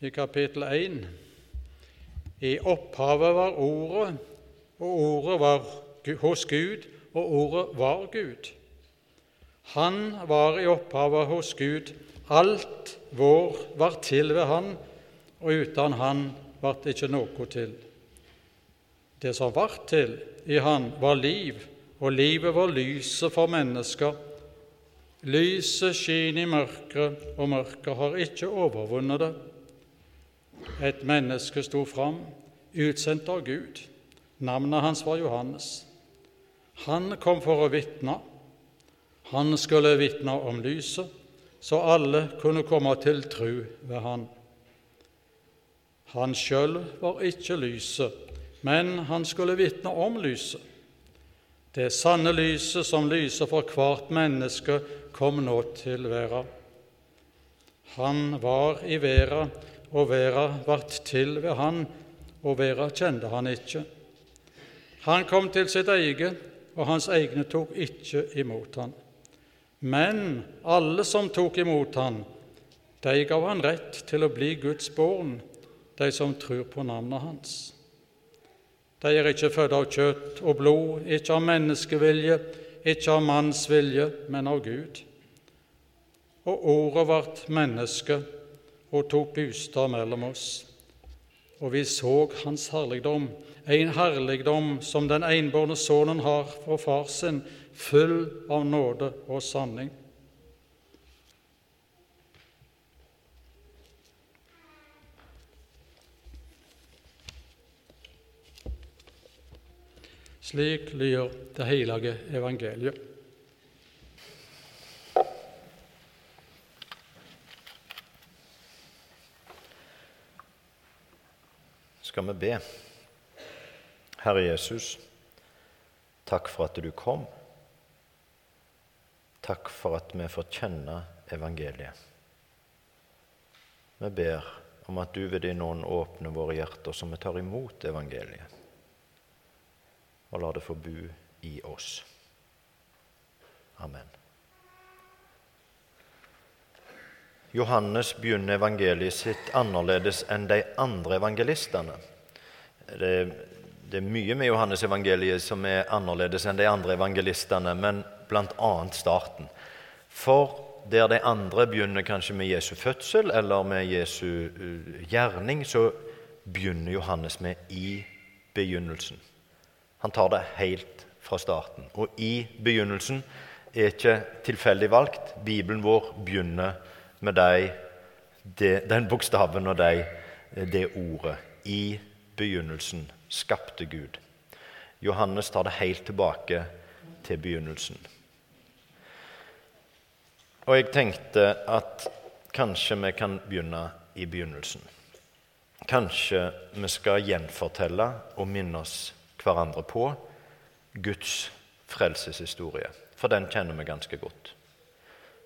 i kapittel 1. I opphavet var Ordet, og Ordet var hos Gud, og Ordet var Gud. Han var i opphavet hos Gud. Alt vår var til ved Han, og uten Han vart ikke noe til. Det som var til i Han, var liv, og livet var lyset for mennesker. Lyset skinner i mørket, og mørket har ikke overvunnet det. Et menneske sto fram, utsendt av Gud. Navnet hans var Johannes. Han kom for å vitne. Han skulle vitne om lyset, så alle kunne komme til tru ved han. Han sjøl var ikke lyset, men han skulle vitne om lyset. Det sanne lyset som lyser for hvert menneske, kom nå til verda. Han var i verda, og verda vart til ved han, og verda kjente han ikke. Han kom til sitt eget, og hans egne tok ikke imot han. Men alle som tok imot han, de gav han rett til å bli Guds barn, de som tror på navnet hans. De er ikke født av kjøtt og blod, ikke av menneskevilje, ikke av manns vilje, men av Gud. Og ordet vart menneske og tok bostad mellom oss. Og vi så hans herligdom, en herligdom som den enbårne sønnen har fra far sin, full av nåde og sanning. Slik lyder det hellige evangeliet. Skal vi be. Herre Jesus, takk for at du kom. Takk for at vi får kjenne evangeliet. Vi ber om at du ved din ånd åpner våre hjerter så vi tar imot evangeliet, og lar det få bu i oss. Amen. Johannes begynner evangeliet sitt annerledes enn de andre evangelistene. Det, det er mye med Johannes evangeliet som er annerledes enn de andre evangelistene, men bl.a. starten. For der de andre begynner kanskje med Jesu fødsel eller med Jesu uh, gjerning, så begynner Johannes med 'i begynnelsen'. Han tar det helt fra starten. Og 'i begynnelsen' er ikke tilfeldig valgt. Bibelen vår begynner med de, de, den bokstaven og de, det ordet. I begynnelsen skapte Gud. Johannes tar det helt tilbake til begynnelsen. Og jeg tenkte at kanskje vi kan begynne i begynnelsen. Kanskje vi skal gjenfortelle og minne oss hverandre på Guds frelseshistorie, for den kjenner vi ganske godt.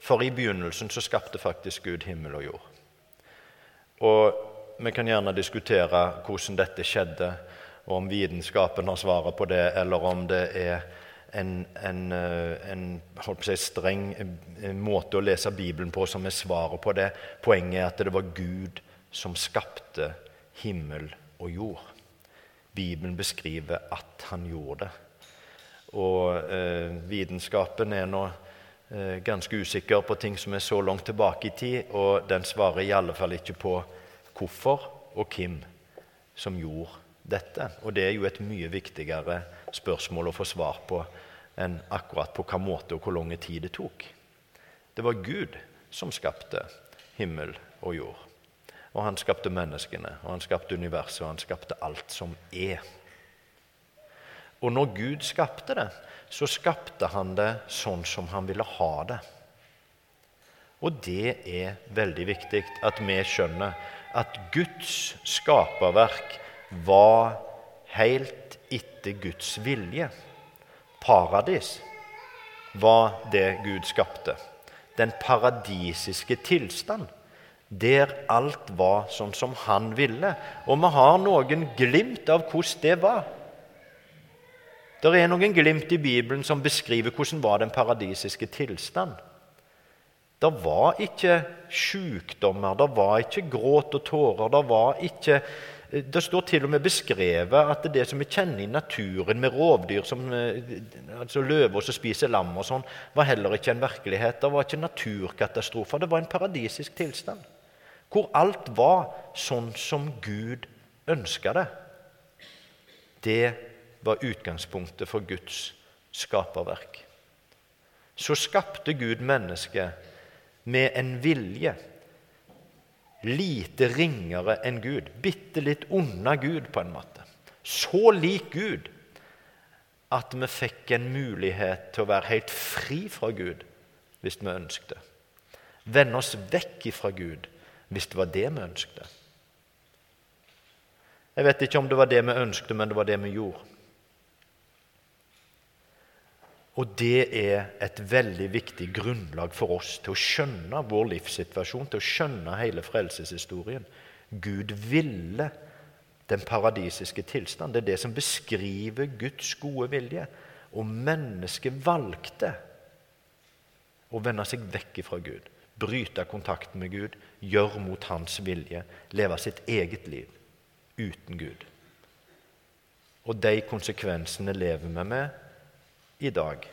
For i begynnelsen så skapte faktisk Gud himmel og jord. Og vi kan gjerne diskutere hvordan dette skjedde, og om vitenskapen har svaret på det, eller om det er en, en, eh, en si, streng eh, måte å lese Bibelen på som er svaret på det. Poenget er at det var Gud som skapte himmel og jord. Bibelen beskriver at han gjorde det. Og eh, vitenskapen er nå Eh, ganske usikker på ting som er så langt tilbake i tid, og den svarer i alle fall ikke på hvorfor og hvem som gjorde dette. Og det er jo et mye viktigere spørsmål å få svar på enn akkurat på hvilken måte og hvor lang tid det tok. Det var Gud som skapte himmel og jord. Og han skapte menneskene, og han skapte universet, og han skapte alt som er. Og når Gud skapte det, så skapte han det sånn som han ville ha det. Og det er veldig viktig at vi skjønner at Guds skaperverk var helt etter Guds vilje. Paradis var det Gud skapte. Den paradisiske tilstand, der alt var sånn som han ville. Og vi har noen glimt av hvordan det var. Det er noen glimt i Bibelen som beskriver hvordan var den paradisiske tilstand. Det var ikke sykdommer, det var ikke gråt og tårer. Det var ikke det står til og med beskrevet at det som vi kjenner i naturen med rovdyr som altså løver som spiser lam og sånn, var heller ikke en virkelighet. Det var ikke naturkatastrofer. Det var en paradisisk tilstand. Hvor alt var sånn som Gud ønska det. Det var utgangspunktet for Guds skaperverk. Så skapte Gud mennesket med en vilje lite ringere enn Gud, bitte litt unna Gud, på en måte. Så lik Gud at vi fikk en mulighet til å være helt fri fra Gud hvis vi ønsket det. Vende oss vekk fra Gud hvis det var det vi ønsket. Jeg vet ikke om det var det vi ønsket, men det var det vi gjorde. Og det er et veldig viktig grunnlag for oss til å skjønne vår livssituasjon, til å skjønne hele frelseshistorien. Gud ville den paradisiske tilstand. Det er det som beskriver Guds gode vilje. Og mennesket valgte å vende seg vekk fra Gud, bryte kontakten med Gud, gjøre mot hans vilje, leve sitt eget liv uten Gud. Og de konsekvensene lever vi med i dag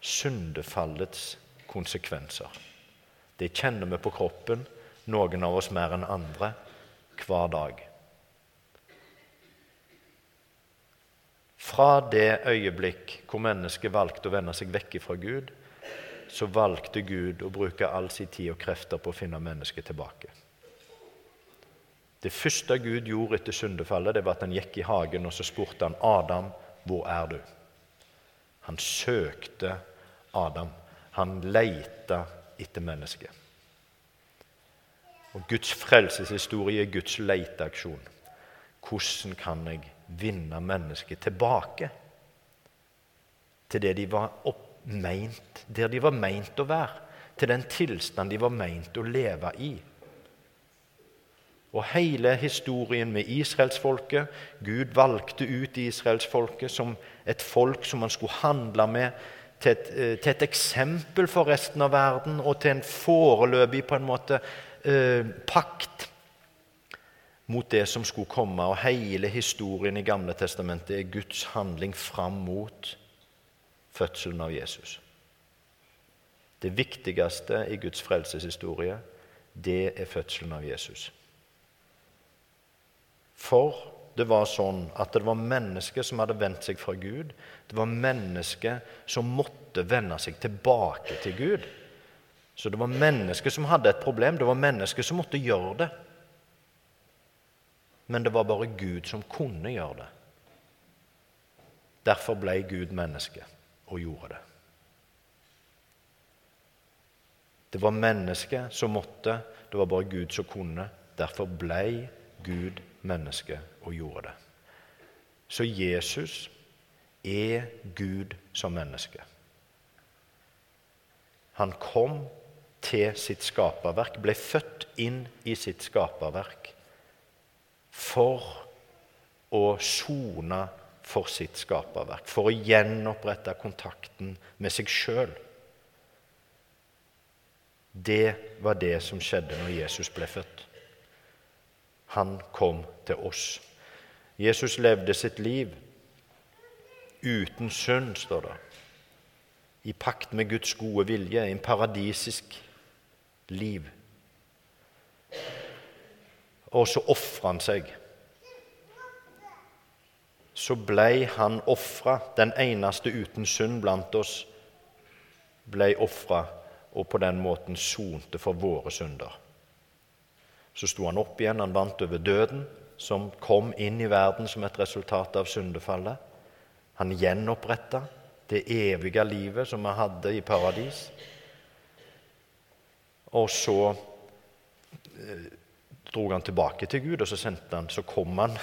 syndefallets konsekvenser. Det kjenner vi på kroppen, noen av oss mer enn andre, hver dag. Fra det øyeblikk hvor mennesket valgte å vende seg vekk fra Gud, så valgte Gud å bruke all sin tid og krefter på å finne mennesket tilbake. Det første Gud gjorde etter syndefallet, det var at han gikk i hagen og så spurte han Adam, hvor er du? Han søkte Adam. Han leita etter mennesket. Og Guds frelseshistorie er Guds leteaksjon. Hvordan kan jeg vinne mennesket tilbake til det de var meint, der de var meint å være? Til den tilstand de var meint å leve i. Og hele historien med israelsfolket Gud valgte ut israelsfolket som et folk som han skulle handle med, til et, eh, til et, eksempel for resten av verden og til en foreløpig på en måte eh, pakt mot det som skulle komme. Og hele historien i Gamle testamentet er Guds handling fram mot fødselen av Jesus. Det viktigste i Guds frelseshistorie, det er fødselen av Jesus. For det var sånn at det var mennesker som hadde vendt seg fra Gud. Det var mennesker som måtte vende seg tilbake til Gud. Så det var mennesker som hadde et problem. Det var mennesker som måtte gjøre det. Men det var bare Gud som kunne gjøre det. Derfor ble Gud menneske og gjorde det. Det var mennesket som måtte, det var bare Gud som kunne. Derfor ble Gud menneske og gjorde det. Så Jesus er Gud som menneske. Han kom til sitt skaperverk, ble født inn i sitt skaperverk for å sone for sitt skaperverk, for å gjenopprette kontakten med seg sjøl. Det var det som skjedde når Jesus ble født. Han kom til oss. Jesus levde sitt liv uten synd, står det. I pakt med Guds gode vilje, en paradisisk liv. Og så ofra han seg. Så blei han ofra, den eneste uten synd blant oss, blei ofra og på den måten sonte for våre synder. Så sto han opp igjen, han vant over døden, som kom inn i verden som et resultat av syndefallet. Han gjenoppretta det evige livet som vi hadde i paradis. Og så eh, dro han tilbake til Gud, og så, han, så kom han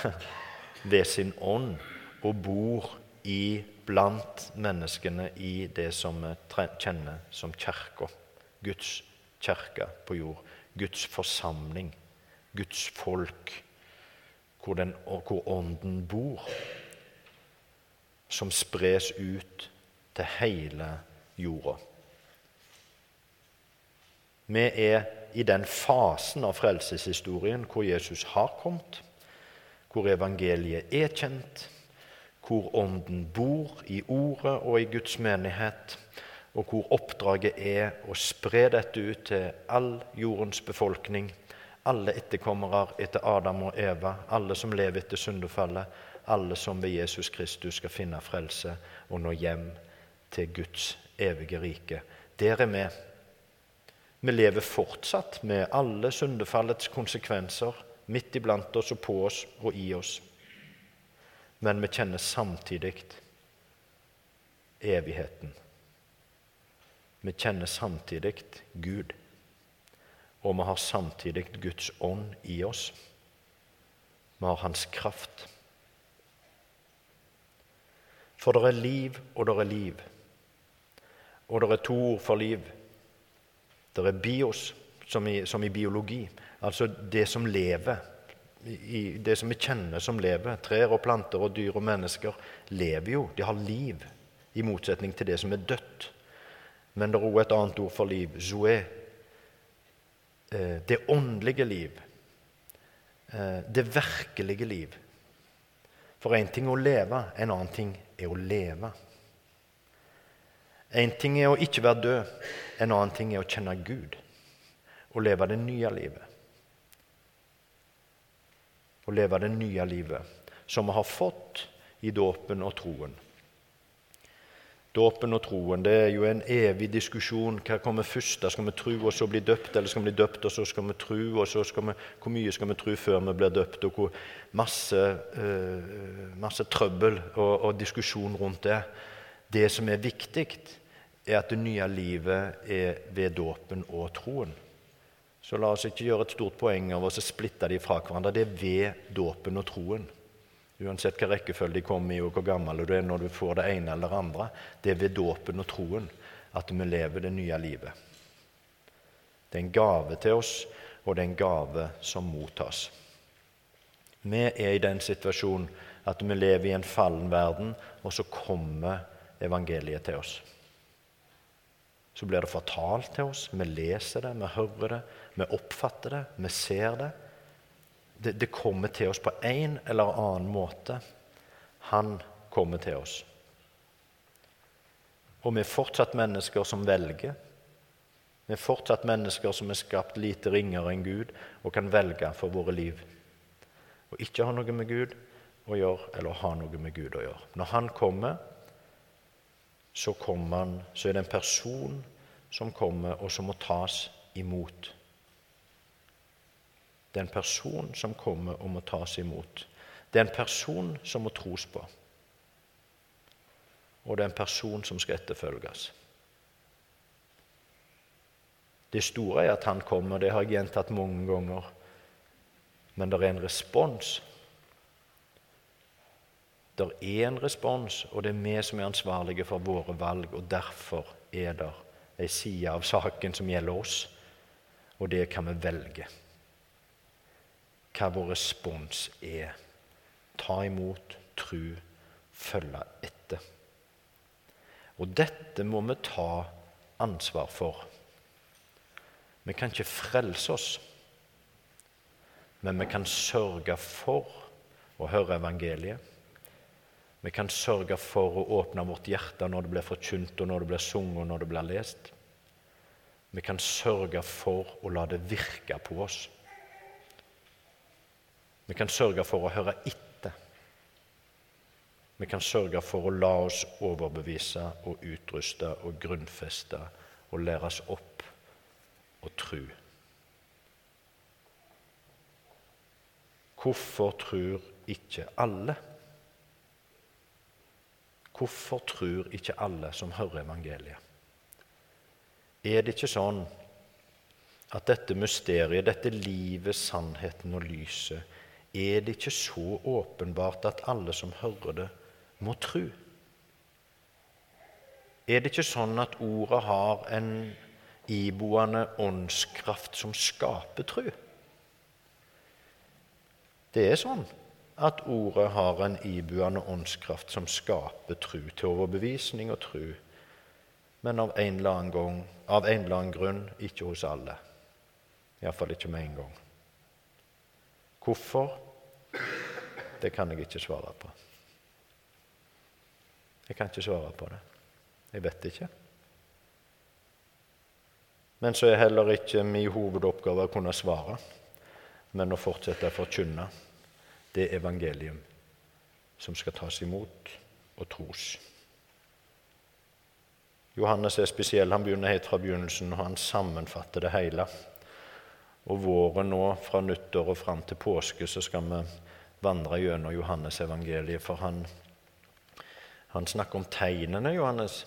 ved sin ånd og bor i blant menneskene i det som vi kjenner som kirka. Guds kirke på jord. Guds forsamling. Guds folk, hvor, den, hvor Ånden bor, som spres ut til hele jorda. Vi er i den fasen av frelseshistorien hvor Jesus har kommet, hvor evangeliet er kjent, hvor Ånden bor i Ordet og i Guds menighet, og hvor oppdraget er å spre dette ut til all jordens befolkning, alle etterkommere etter Adam og Eva, alle som lever etter syndefallet, alle som ved Jesus Kristus skal finne frelse og nå hjem til Guds evige rike. Der er vi. Vi lever fortsatt med alle syndefallets konsekvenser midt iblant oss og på oss og i oss. Men vi kjenner samtidig evigheten. Vi kjenner samtidig Gud, og vi har samtidig Guds ånd i oss. Vi har Hans kraft. For det er liv, og det er liv. Og det er to ord for liv. Det er bios, som i, som i biologi, altså det som lever. I, det som vi kjenner som lever. Trær og planter og dyr og mennesker lever jo. De har liv, i motsetning til det som er dødt. Men det er òg et annet ord for liv, zoé. Eh, det åndelige liv. Eh, det virkelige liv. For én ting er å leve, en annen ting er å leve. En ting er å ikke være død, en annen ting er å kjenne Gud og leve det nye livet. Å leve det nye livet som vi har fått i dåpen og troen. Dåpen og troen det er jo en evig diskusjon. Hva kommer først? Da Skal vi tro og så bli døpt, eller skal vi bli døpt og så skal vi tro? og så skal vi, Hvor mye skal vi tro før vi blir døpt? og hvor Masse, uh, masse trøbbel og, og diskusjon rundt det. Det som er viktig, er at det nye livet er ved dåpen og troen. Så la oss ikke gjøre et stort poeng av å splitte de fra hverandre. Det er ved dåpen og troen. Uansett hva rekkefølge de kommer i, og hvor gammel du er når du får det ene eller andre. Det er ved dåpen og troen at vi lever det nye livet. Det er en gave til oss, og det er en gave som mottas. Vi er i den situasjonen at vi lever i en fallen verden, og så kommer evangeliet til oss. Så blir det fortalt til oss. Vi leser det, vi hører det, vi oppfatter det, vi ser det. Det, det kommer til oss på en eller annen måte. Han kommer til oss. Og vi er fortsatt mennesker som velger. Vi er fortsatt mennesker som er skapt lite ringere enn Gud og kan velge for våre liv. Og ikke ha noe med Gud å gjøre, eller ha noe med Gud å gjøre. Når Han kommer, så, han, så er det en person som kommer, og som må tas imot. Det er en person som kommer og må tas imot. Det er en person som må tros på. Og det er en person som skal etterfølges. Det store er at han kommer, det har jeg gjentatt mange ganger. Men det er en respons det er en respons, og det er vi som er ansvarlige for våre valg. og Derfor er det ei side av saken som gjelder oss, og det hva vi velger. Hva vår respons er. Ta imot, tru, følge etter. Og dette må vi ta ansvar for. Vi kan ikke frelse oss, men vi kan sørge for å høre evangeliet vi kan sørge for å åpne vårt hjerte når det blir forkynt, og når det blir sunget, og når det blir lest. Vi kan sørge for å la det virke på oss. Vi kan sørge for å høre etter. Vi kan sørge for å la oss overbevise og utruste og grunnfeste og læres opp og tro. Hvorfor tror ikke alle? Hvorfor tror ikke alle som hører evangeliet? Er det ikke sånn at dette mysteriet, dette livet, sannheten og lyset, er det ikke så åpenbart at alle som hører det, må tro? Er det ikke sånn at ordet har en iboende åndskraft som skaper tro? Det er sånn at ordet har en iboende åndskraft som skaper tru til overbevisning og tru men av en eller annen, gang, av en eller annen grunn ikke hos alle. Iallfall ikke med en gang. Hvorfor? Det kan jeg ikke svare på. Jeg kan ikke svare på det. Jeg vet ikke. Men så er heller ikke min hovedoppgave å kunne svare, men å fortsette å forkynne det evangelium som skal tas imot og tros. Johannes er spesiell. Han begynner helt fra begynnelsen, og han sammenfatter det hele. Og våren nå, fra nyttår og fram til påske, så skal vi vandre gjennom Johannes evangeliet, for han han snakker om tegnene, Johannes.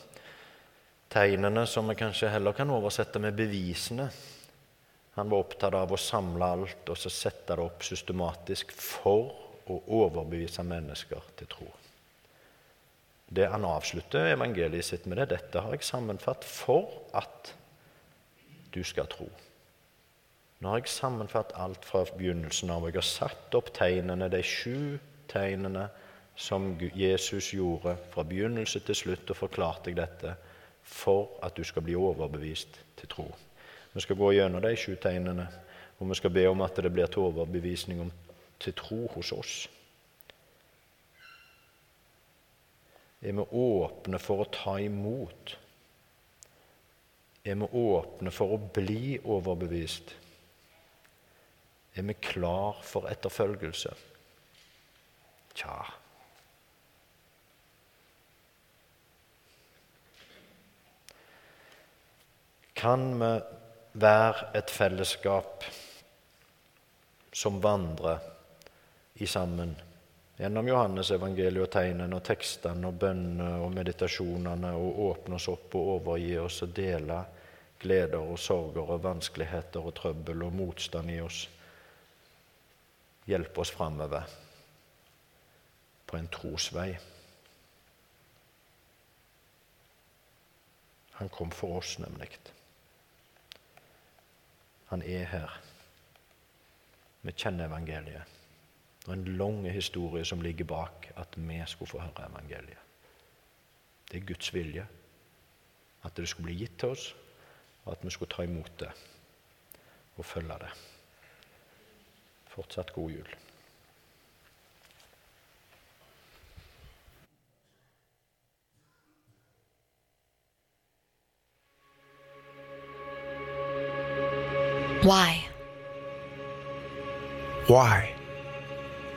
Tegnene som vi kanskje heller kan oversette med bevisene. Han var opptatt av å samle alt og så sette det opp systematisk for å overbevise mennesker til tro. Det Han avslutter evangeliet sitt med det. Dette har jeg sammenfatt for at du skal tro. Nå har jeg sammenfatt alt fra begynnelsen av. Jeg har satt opp tegnene, de sju tegnene som Jesus gjorde fra begynnelse til slutt, og forklarte jeg dette for at du skal bli overbevist til tro. Vi skal gå gjennom de sju tegnene, og vi skal be om at det blir til overbevisning om, til tro hos oss. Er vi åpne for å ta imot? Er vi åpne for å bli overbevist? Er vi klar for etterfølgelse? Tja kan vi være et fellesskap som vandrer i sammen gjennom Johannes evangeliet og tegnene og tekstene og bønnene og meditasjonene og åpne oss opp og overgi oss og dele gleder og sorger og vanskeligheter og trøbbel og motstand i oss. Hjelpe oss framover på en trosvei. Han kom for oss, nemlig. Han er her. Vi kjenner evangeliet. Det er en lang historie som ligger bak at vi skulle få høre evangeliet. Det er Guds vilje at det skulle bli gitt til oss, og at vi skulle ta imot det og følge det. Fortsatt god jul. Why? Why?